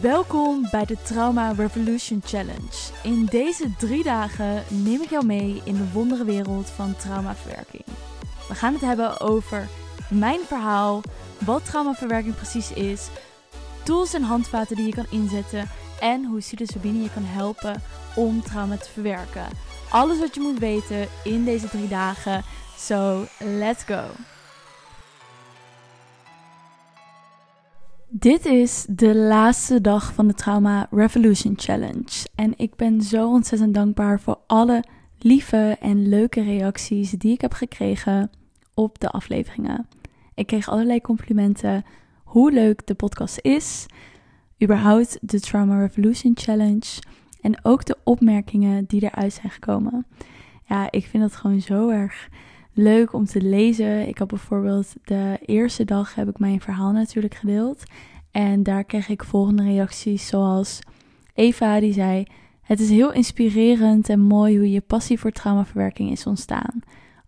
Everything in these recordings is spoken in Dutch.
Welkom bij de Trauma Revolution Challenge. In deze drie dagen neem ik jou mee in de wondere wereld van traumaverwerking. We gaan het hebben over mijn verhaal, wat traumaverwerking precies is, tools en handvaten die je kan inzetten en hoe psilocybine je kan helpen om trauma te verwerken. Alles wat je moet weten in deze drie dagen. So, let's go! Dit is de laatste dag van de Trauma Revolution Challenge. En ik ben zo ontzettend dankbaar voor alle lieve en leuke reacties die ik heb gekregen op de afleveringen. Ik kreeg allerlei complimenten hoe leuk de podcast is, überhaupt de Trauma Revolution Challenge en ook de opmerkingen die eruit zijn gekomen. Ja, ik vind dat gewoon zo erg leuk om te lezen. Ik had bijvoorbeeld de eerste dag heb ik mijn verhaal natuurlijk gedeeld. En daar kreeg ik volgende reacties zoals Eva die zei: "Het is heel inspirerend en mooi hoe je passie voor traumaverwerking is ontstaan.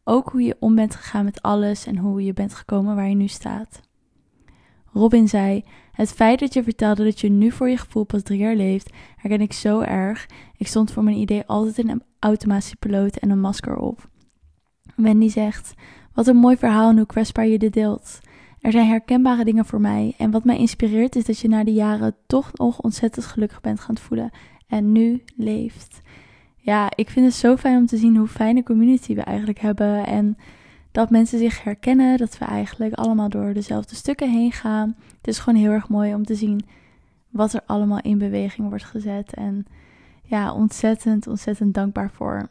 Ook hoe je om bent gegaan met alles en hoe je bent gekomen waar je nu staat." Robin zei: Het feit dat je vertelde dat je nu voor je gevoel pas drie jaar leeft, herken ik zo erg. Ik stond voor mijn idee altijd een automatische piloot en een masker op. Wendy zegt: Wat een mooi verhaal en hoe kwetsbaar je dit deelt. Er zijn herkenbare dingen voor mij. En wat mij inspireert is dat je na de jaren toch nog ontzettend gelukkig bent gaan voelen. En nu leeft. Ja, ik vind het zo fijn om te zien hoe fijne community we eigenlijk hebben. En dat mensen zich herkennen. Dat we eigenlijk allemaal door dezelfde stukken heen gaan. Het is gewoon heel erg mooi om te zien wat er allemaal in beweging wordt gezet. En ja, ontzettend, ontzettend dankbaar voor.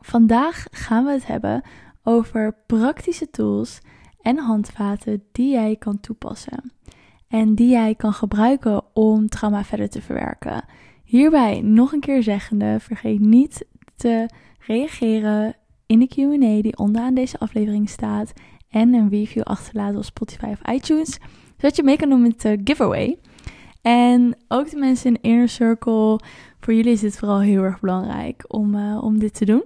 Vandaag gaan we het hebben over praktische tools en handvaten die jij kan toepassen. En die jij kan gebruiken om trauma verder te verwerken. Hierbij nog een keer zeggende, vergeet niet te reageren in de Q&A die onderaan deze aflevering staat. En een review achterlaten op Spotify of iTunes. Zodat je mee kan doen met de giveaway. En ook de mensen in Inner Circle, voor jullie is dit vooral heel erg belangrijk om, uh, om dit te doen.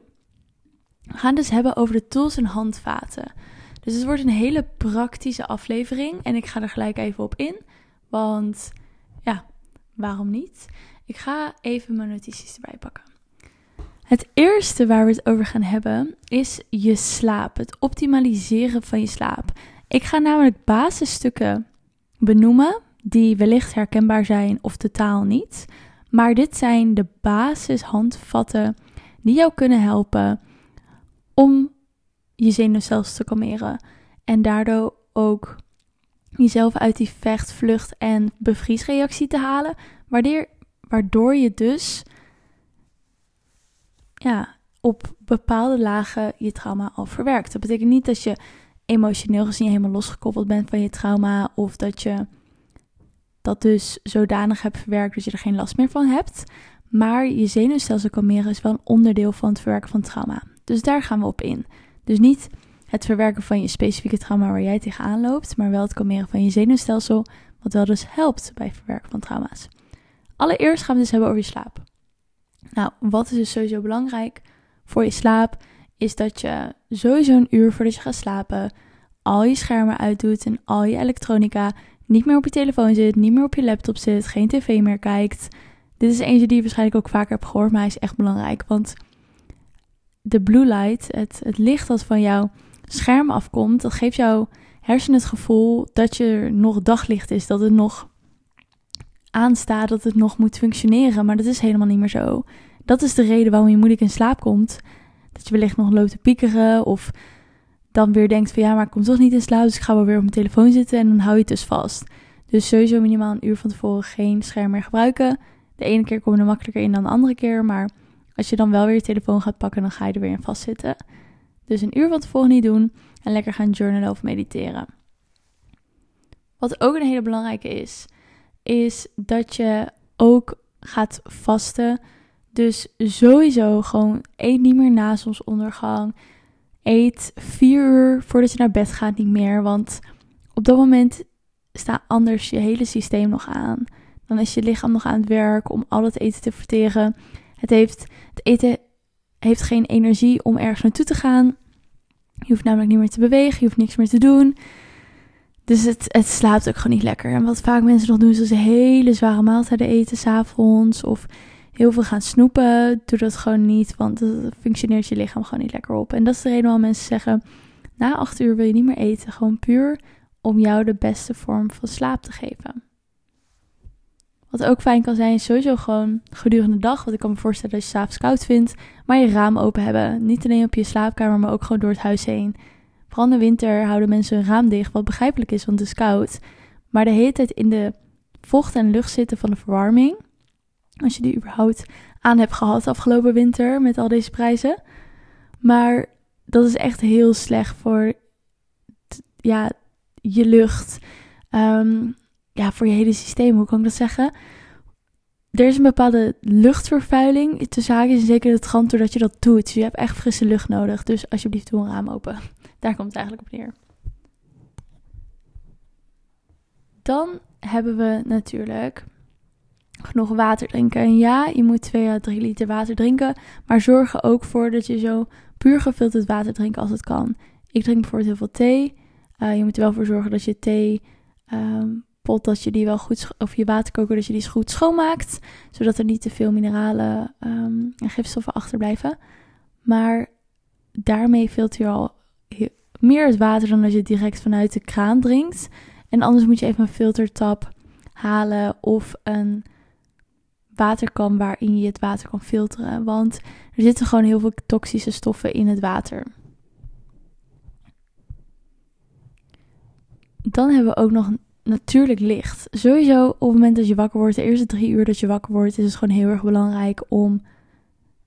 We gaan dus hebben over de tools en handvaten. Dus het wordt een hele praktische aflevering en ik ga er gelijk even op in, want ja, waarom niet? Ik ga even mijn notities erbij pakken. Het eerste waar we het over gaan hebben is je slaap, het optimaliseren van je slaap. Ik ga namelijk basisstukken benoemen die wellicht herkenbaar zijn of totaal niet. Maar dit zijn de basishandvatten die jou kunnen helpen om je zenuwstelsel te kalmeren. En daardoor ook jezelf uit die vecht, vlucht en bevriesreactie te halen. Waardoor, waardoor je dus ja, op bepaalde lagen je trauma al verwerkt. Dat betekent niet dat je emotioneel gezien helemaal losgekoppeld bent van je trauma. Of dat je dat dus zodanig hebt verwerkt dat je er geen last meer van hebt. Maar je zenuwstelsel kalmeren is wel een onderdeel van het verwerken van trauma. Dus daar gaan we op in. Dus niet het verwerken van je specifieke trauma waar jij tegenaan loopt, maar wel het kalmeren van je zenuwstelsel, wat wel dus helpt bij het verwerken van trauma's. Allereerst gaan we dus hebben over je slaap. Nou, wat is dus sowieso belangrijk voor je slaap, is dat je sowieso een uur voordat je gaat slapen al je schermen uitdoet en al je elektronica niet meer op je telefoon zit, niet meer op je laptop zit, geen tv meer kijkt. Dit is eentje die je waarschijnlijk ook vaker hebt gehoord, maar hij is echt belangrijk, want de blue light, het, licht dat van jouw scherm afkomt, dat geeft jouw hersenen het gevoel dat je nog daglicht is, dat het nog aanstaat, dat het nog moet functioneren, maar dat is helemaal niet meer zo. Dat is de reden waarom je moeilijk in slaap komt. Dat je wellicht nog loopt te piekeren of dan weer denkt van ja, maar ik kom toch niet in slaap, dus ik ga wel weer op mijn telefoon zitten en dan hou je het dus vast. Dus sowieso minimaal een uur van tevoren geen scherm meer gebruiken. De ene keer kom je er makkelijker in dan de andere keer, maar als je dan wel weer je telefoon gaat pakken, dan ga je er weer in vastzitten. Dus een uur van tevoren niet doen en lekker gaan journalen of mediteren. Wat ook een hele belangrijke is, is dat je ook gaat vasten. Dus sowieso gewoon eet niet meer na zonsondergang. Eet vier uur voordat je naar bed gaat niet meer. Want op dat moment staat anders je hele systeem nog aan. Dan is je lichaam nog aan het werk om al het eten te verteren. Het, heeft, het eten heeft geen energie om ergens naartoe te gaan. Je hoeft namelijk niet meer te bewegen, je hoeft niks meer te doen. Dus het, het slaapt ook gewoon niet lekker. En wat vaak mensen nog doen, is als ze hele zware maaltijden eten s'avonds. Of heel veel gaan snoepen. Doe dat gewoon niet, want dat functioneert je lichaam gewoon niet lekker op. En dat is de reden waarom mensen zeggen, na acht uur wil je niet meer eten. Gewoon puur om jou de beste vorm van slaap te geven. Wat ook fijn kan zijn, is sowieso gewoon gedurende de dag. Want ik kan me voorstellen dat je s'avonds koud vindt. Maar je raam open hebben. Niet alleen op je slaapkamer, maar ook gewoon door het huis heen. Vooral in de winter houden mensen hun raam dicht. Wat begrijpelijk is, want het is koud. Maar de hele tijd in de vocht en lucht zitten van de verwarming. Als je die überhaupt aan hebt gehad afgelopen winter met al deze prijzen. Maar dat is echt heel slecht voor ja, je lucht. Um, ja, voor je hele systeem, hoe kan ik dat zeggen? Er is een bepaalde luchtvervuiling te zaken, en zeker het trant doordat je dat doet. Dus je hebt echt frisse lucht nodig. Dus alsjeblieft doe een raam open. Daar komt het eigenlijk op neer. Dan hebben we natuurlijk genoeg water drinken. En ja, je moet 2 à 3 liter water drinken. Maar zorg er ook voor dat je zo puur gefilterd water drinkt als het kan. Ik drink bijvoorbeeld heel veel thee. Uh, je moet er wel voor zorgen dat je thee um, dat je die wel goed, of je waterkoker, dat je die goed schoonmaakt. Zodat er niet te veel mineralen um, en gifstoffen achterblijven. Maar daarmee filter je al meer het water dan als je het direct vanuit de kraan drinkt. En anders moet je even een filtertap halen of een waterkan waarin je het water kan filteren. Want er zitten gewoon heel veel toxische stoffen in het water. Dan hebben we ook nog natuurlijk licht. Sowieso op het moment dat je wakker wordt, de eerste drie uur dat je wakker wordt, is het gewoon heel erg belangrijk om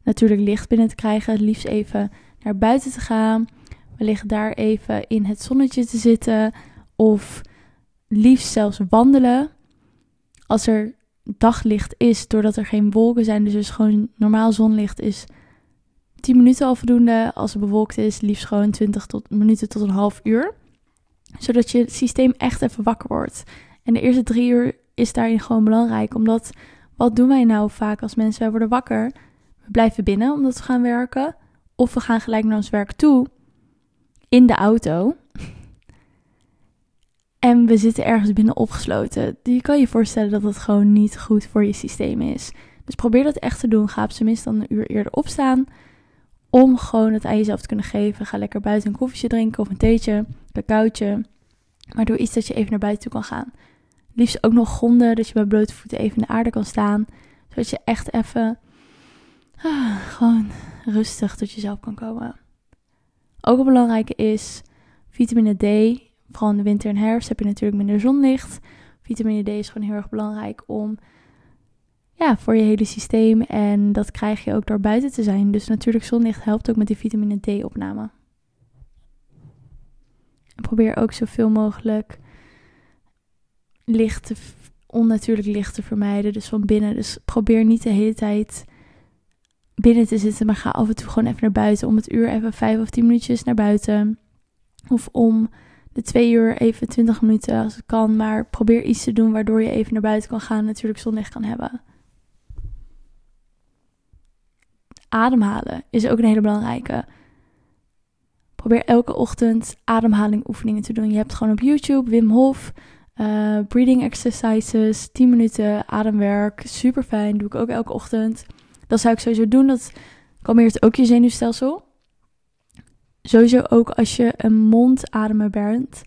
natuurlijk licht binnen te krijgen. Het liefst even naar buiten te gaan. Wellicht daar even in het zonnetje te zitten. Of liefst zelfs wandelen. Als er daglicht is, doordat er geen wolken zijn, dus, dus gewoon normaal zonlicht is 10 minuten al voldoende. Als het bewolkt is, liefst gewoon 20 tot, minuten tot een half uur. Zodat je systeem echt even wakker wordt. En de eerste drie uur is daarin gewoon belangrijk. Omdat, wat doen wij nou vaak als mensen? Wij worden wakker. We blijven binnen omdat we gaan werken. Of we gaan gelijk naar ons werk toe. In de auto. En we zitten ergens binnen opgesloten. Je kan je voorstellen dat dat gewoon niet goed voor je systeem is. Dus probeer dat echt te doen. Ga op zijn minst dan een uur eerder opstaan. Om gewoon het aan jezelf te kunnen geven. Ga lekker buiten een koffietje drinken of een theetje, cacaotje. Maar doe iets dat je even naar buiten toe kan gaan. Liefst ook nog gronden, dat je bij blote voeten even in de aarde kan staan. Zodat je echt even ah, gewoon rustig tot jezelf kan komen. Ook een belangrijke is vitamine D. Vooral in de winter en herfst heb je natuurlijk minder zonlicht. Vitamine D is gewoon heel erg belangrijk om ja, voor je hele systeem. En dat krijg je ook door buiten te zijn. Dus natuurlijk zonlicht helpt ook met die vitamine D-opname. Probeer ook zoveel mogelijk licht onnatuurlijk licht te vermijden. Dus van binnen. Dus probeer niet de hele tijd binnen te zitten. Maar ga af en toe gewoon even naar buiten. Om het uur even vijf of tien minuutjes naar buiten. Of om de twee uur even twintig minuten als het kan. Maar probeer iets te doen waardoor je even naar buiten kan gaan. En natuurlijk zonlicht kan hebben. ademhalen is ook een hele belangrijke. Probeer elke ochtend ademhaling oefeningen te doen. Je hebt gewoon op YouTube Wim Hof, uh, breathing exercises, 10 minuten ademwerk. Super fijn, doe ik ook elke ochtend. Dat zou ik sowieso doen. Dat kalmeert ook je zenuwstelsel. Sowieso ook als je een mondademer bent.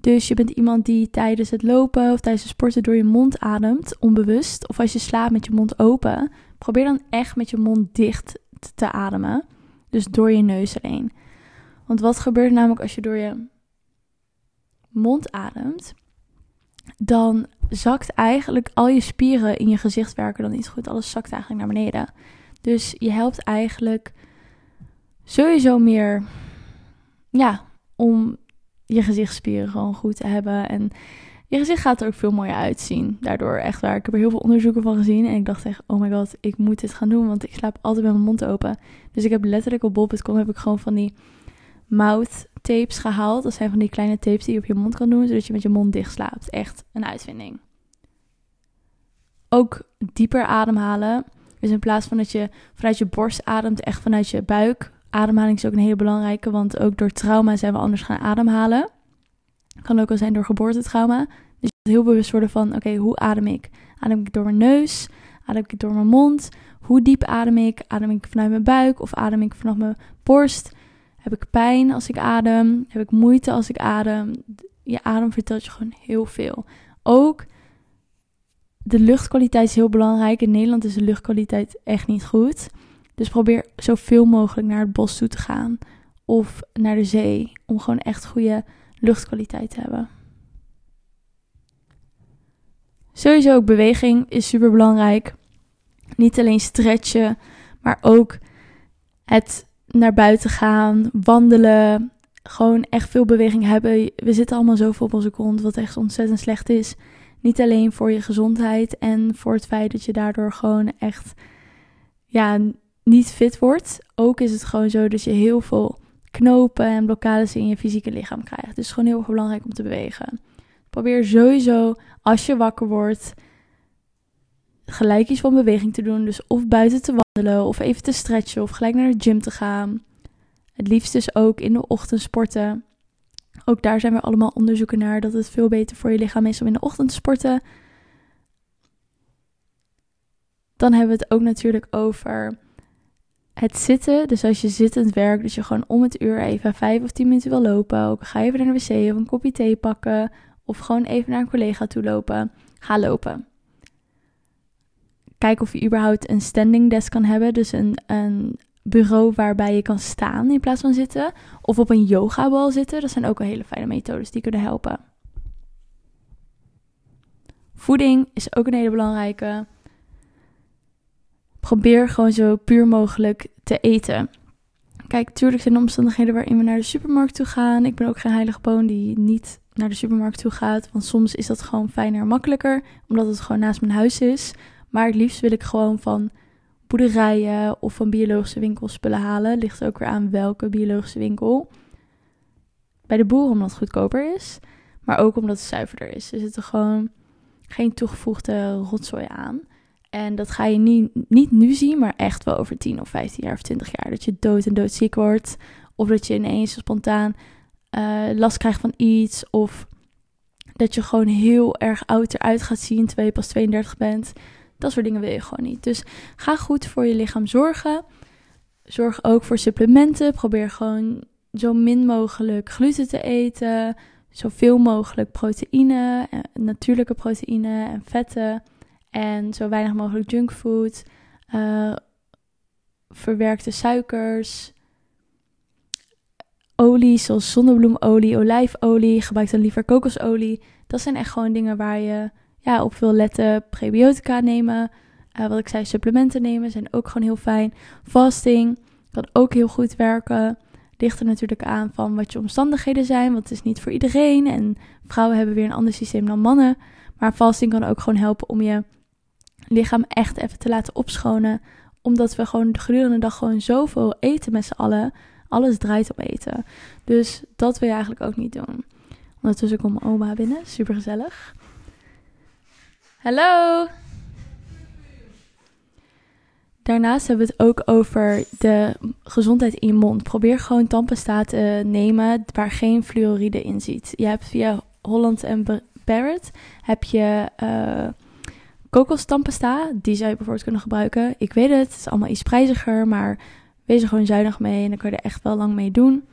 Dus je bent iemand die tijdens het lopen of tijdens het sporten door je mond ademt, onbewust. Of als je slaapt met je mond open. Probeer dan echt met je mond dicht te ademen. Dus door je neus alleen. Want wat gebeurt namelijk als je door je mond ademt? Dan zakt eigenlijk al je spieren in je gezicht werken dan niet goed. Alles zakt eigenlijk naar beneden. Dus je helpt eigenlijk sowieso meer ja, om je gezichtspieren gewoon goed te hebben. En je gezicht gaat er ook veel mooier uitzien. Daardoor echt waar. Ik heb er heel veel onderzoeken van gezien. En ik dacht echt, oh my god, ik moet dit gaan doen. Want ik slaap altijd met mijn mond open. Dus ik heb letterlijk op bol.com heb ik gewoon van die mouth tapes gehaald. Dat zijn van die kleine tapes die je op je mond kan doen. Zodat je met je mond dicht slaapt. Echt een uitvinding. Ook dieper ademhalen. Dus in plaats van dat je vanuit je borst ademt, echt vanuit je buik. Ademhaling is ook een hele belangrijke. Want ook door trauma zijn we anders gaan ademhalen. Kan ook wel zijn door geboortetrauma. Dus je heel bewust worden van, oké, hoe adem ik? Adem ik door mijn neus? Adem ik door mijn mond? Hoe diep adem ik? Adem ik vanuit mijn buik of adem ik vanaf mijn borst? Heb ik pijn als ik adem? Heb ik moeite als ik adem? Je adem vertelt je gewoon heel veel. Ook de luchtkwaliteit is heel belangrijk. In Nederland is de luchtkwaliteit echt niet goed. Dus probeer zoveel mogelijk naar het bos toe te gaan of naar de zee om gewoon echt goede luchtkwaliteit te hebben. Sowieso ook beweging is super belangrijk. Niet alleen stretchen, maar ook het naar buiten gaan, wandelen, gewoon echt veel beweging hebben. We zitten allemaal zoveel op onze kont, wat echt ontzettend slecht is. Niet alleen voor je gezondheid en voor het feit dat je daardoor gewoon echt ja, niet fit wordt. Ook is het gewoon zo dat je heel veel knopen en blokkades in je fysieke lichaam krijgt. Dus gewoon heel erg belangrijk om te bewegen. Probeer sowieso als je wakker wordt gelijk iets van beweging te doen. Dus of buiten te wandelen of even te stretchen of gelijk naar de gym te gaan. Het liefst dus ook in de ochtend sporten. Ook daar zijn we allemaal onderzoeken naar dat het veel beter voor je lichaam is om in de ochtend te sporten. Dan hebben we het ook natuurlijk over het zitten. Dus als je zittend werkt, dat je gewoon om het uur even vijf of tien minuten wil lopen. Ook ga even naar de wc of een kopje thee pakken. Of gewoon even naar een collega toe lopen. Ga lopen. Kijk of je überhaupt een standing desk kan hebben. Dus een, een bureau waarbij je kan staan in plaats van zitten. Of op een yogabal zitten. Dat zijn ook wel hele fijne methodes die kunnen helpen. Voeding is ook een hele belangrijke. Probeer gewoon zo puur mogelijk te eten. Kijk, tuurlijk zijn er omstandigheden waarin we naar de supermarkt toe gaan. Ik ben ook geen heilige boon die niet naar de supermarkt toe gaat. Want soms is dat gewoon fijner en makkelijker, omdat het gewoon naast mijn huis is. Maar het liefst wil ik gewoon van boerderijen of van biologische winkels spullen halen. Ligt ook weer aan welke biologische winkel. Bij de boeren omdat het goedkoper is, maar ook omdat het zuiverder is. Er zitten gewoon geen toegevoegde rotzooi aan. En dat ga je niet, niet nu zien, maar echt wel over 10 of 15 jaar of 20 jaar. Dat je dood en doodziek wordt. Of dat je ineens spontaan uh, last krijgt van iets. Of dat je gewoon heel erg oud eruit gaat zien terwijl je pas 32 bent. Dat soort dingen wil je gewoon niet. Dus ga goed voor je lichaam zorgen. Zorg ook voor supplementen. Probeer gewoon zo min mogelijk gluten te eten. Zoveel mogelijk proteïne, eh, natuurlijke proteïne en vetten. En zo weinig mogelijk junkfood. Uh, verwerkte suikers. Olie zoals zonnebloemolie, olijfolie. Gebruik dan liever kokosolie. Dat zijn echt gewoon dingen waar je ja, op wil letten. Prebiotica nemen. Uh, wat ik zei, supplementen nemen zijn ook gewoon heel fijn. Fasting kan ook heel goed werken. Ligt er natuurlijk aan van wat je omstandigheden zijn. Want het is niet voor iedereen. En vrouwen hebben weer een ander systeem dan mannen. Maar fasting kan ook gewoon helpen om je lichaam echt even te laten opschonen. Omdat we gewoon gedurende de dag gewoon zoveel eten met z'n allen. Alles draait op eten. Dus dat wil je eigenlijk ook niet doen. Ondertussen komt mijn oma binnen. Super gezellig. Hallo! Daarnaast hebben we het ook over de gezondheid in je mond. Probeer gewoon tandpasta te nemen waar geen fluoride in zit. Je hebt via Holland en Barrett heb je uh, kokostampesta. Die zou je bijvoorbeeld kunnen gebruiken. Ik weet het, het is allemaal iets prijziger, maar wees er gewoon zuinig mee en dan kun je er echt wel lang mee doen.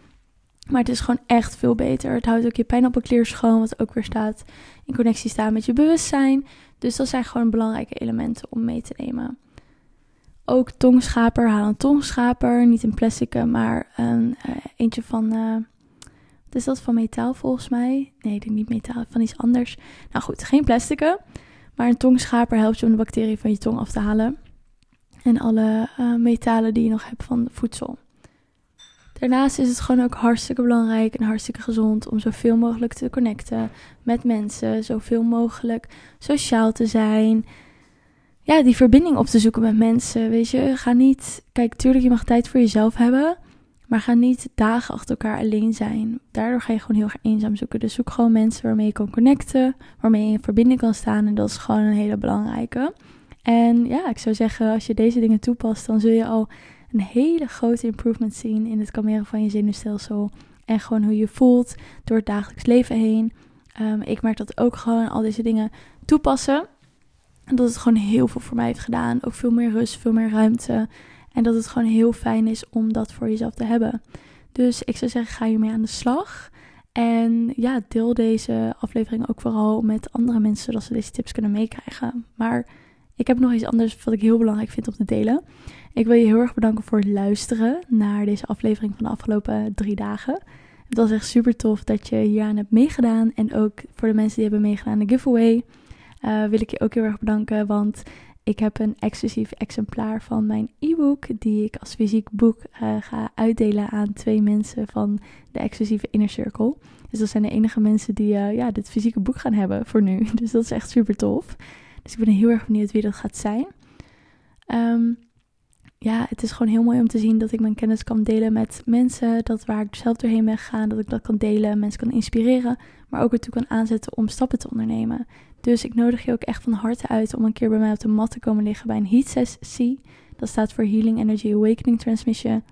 Maar het is gewoon echt veel beter. Het houdt ook je pijnappelklier schoon, wat ook weer staat in connectie staan met je bewustzijn. Dus dat zijn gewoon belangrijke elementen om mee te nemen. Ook tongschaper, haal een tongschaper. Niet een plastic, maar een, uh, eentje van... Uh, wat is dat, van metaal volgens mij? Nee, niet metaal, van iets anders. Nou goed, geen plastic. Maar een tongschaper helpt je om de bacteriën van je tong af te halen. En alle uh, metalen die je nog hebt van voedsel. Daarnaast is het gewoon ook hartstikke belangrijk en hartstikke gezond om zoveel mogelijk te connecten met mensen. Zoveel mogelijk sociaal te zijn. Ja, die verbinding op te zoeken met mensen. Weet je, ga niet. Kijk, tuurlijk, je mag tijd voor jezelf hebben. Maar ga niet dagen achter elkaar alleen zijn. Daardoor ga je gewoon heel erg eenzaam zoeken. Dus zoek gewoon mensen waarmee je kan connecten. Waarmee je in verbinding kan staan. En dat is gewoon een hele belangrijke. En ja, ik zou zeggen, als je deze dingen toepast, dan zul je al een hele grote improvement zien in het kalmeren van je zenuwstelsel. en gewoon hoe je voelt door het dagelijks leven heen. Ehm, ik merk dat ook gewoon al deze dingen toepassen. En dat het gewoon heel veel voor mij heeft gedaan. Ook veel meer rust, veel meer ruimte. En dat het gewoon heel fijn is om dat voor jezelf te hebben. Dus ik zou zeggen, ga hiermee aan de slag. En ja, deel deze aflevering ook vooral met andere mensen, zodat ze deze tips kunnen meekrijgen. Maar ik heb nog iets anders wat ik heel belangrijk vind om te delen. Ik wil je heel erg bedanken voor het luisteren naar deze aflevering van de afgelopen drie dagen. Het was echt super tof dat je hier aan hebt meegedaan. En ook voor de mensen die hebben meegedaan aan de giveaway. Uh, wil ik je ook heel erg bedanken, want ik heb een exclusief exemplaar van mijn e-book, die ik als fysiek boek uh, ga uitdelen aan twee mensen van de exclusieve Inner Circle. Dus dat zijn de enige mensen die uh, ja, dit fysieke boek gaan hebben voor nu. Dus dat is echt super tof. Dus ik ben heel erg benieuwd wie dat gaat zijn. Um, ja, het is gewoon heel mooi om te zien dat ik mijn kennis kan delen met mensen. Dat waar ik zelf doorheen ben gegaan, dat ik dat kan delen, mensen kan inspireren. Maar ook ertoe kan aanzetten om stappen te ondernemen. Dus ik nodig je ook echt van harte uit om een keer bij mij op de mat te komen liggen bij een heat sessie. Dat staat voor Healing Energy Awakening Transmission.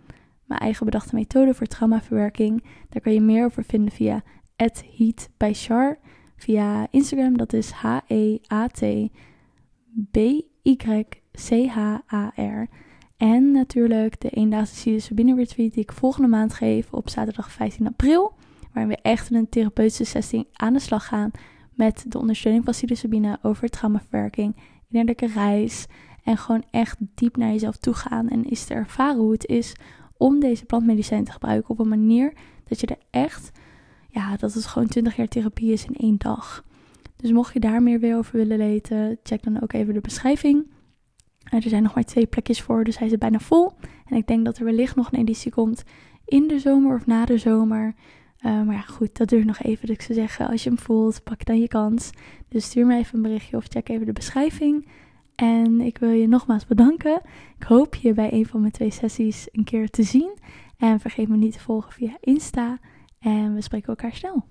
Mijn eigen bedachte methode voor traumaverwerking. Daar kan je meer over vinden via Heat. Via Instagram, dat is H-E-A-T-B-Y-C-H-A-R. En natuurlijk de eendaagse psilocybine retreat die ik volgende maand geef op zaterdag 15 april. Waarin we echt in een therapeutische sessie aan de slag gaan met de ondersteuning van psilocybine over traumaverwerking, innerlijke reis en gewoon echt diep naar jezelf toe gaan en is te ervaren hoe het is om deze plantmedicijn te gebruiken op een manier dat je er echt, ja, dat het gewoon 20 jaar therapie is in één dag. Dus mocht je daar meer weer over willen weten, check dan ook even de beschrijving. Er zijn nog maar twee plekjes voor, dus hij is bijna vol. En ik denk dat er wellicht nog een editie komt in de zomer of na de zomer. Uh, maar ja, goed, dat duurt nog even. Dus ik zou zeggen, als je hem voelt, pak dan je kans. Dus stuur me even een berichtje of check even de beschrijving. En ik wil je nogmaals bedanken. Ik hoop je bij een van mijn twee sessies een keer te zien. En vergeet me niet te volgen via Insta. En we spreken elkaar snel.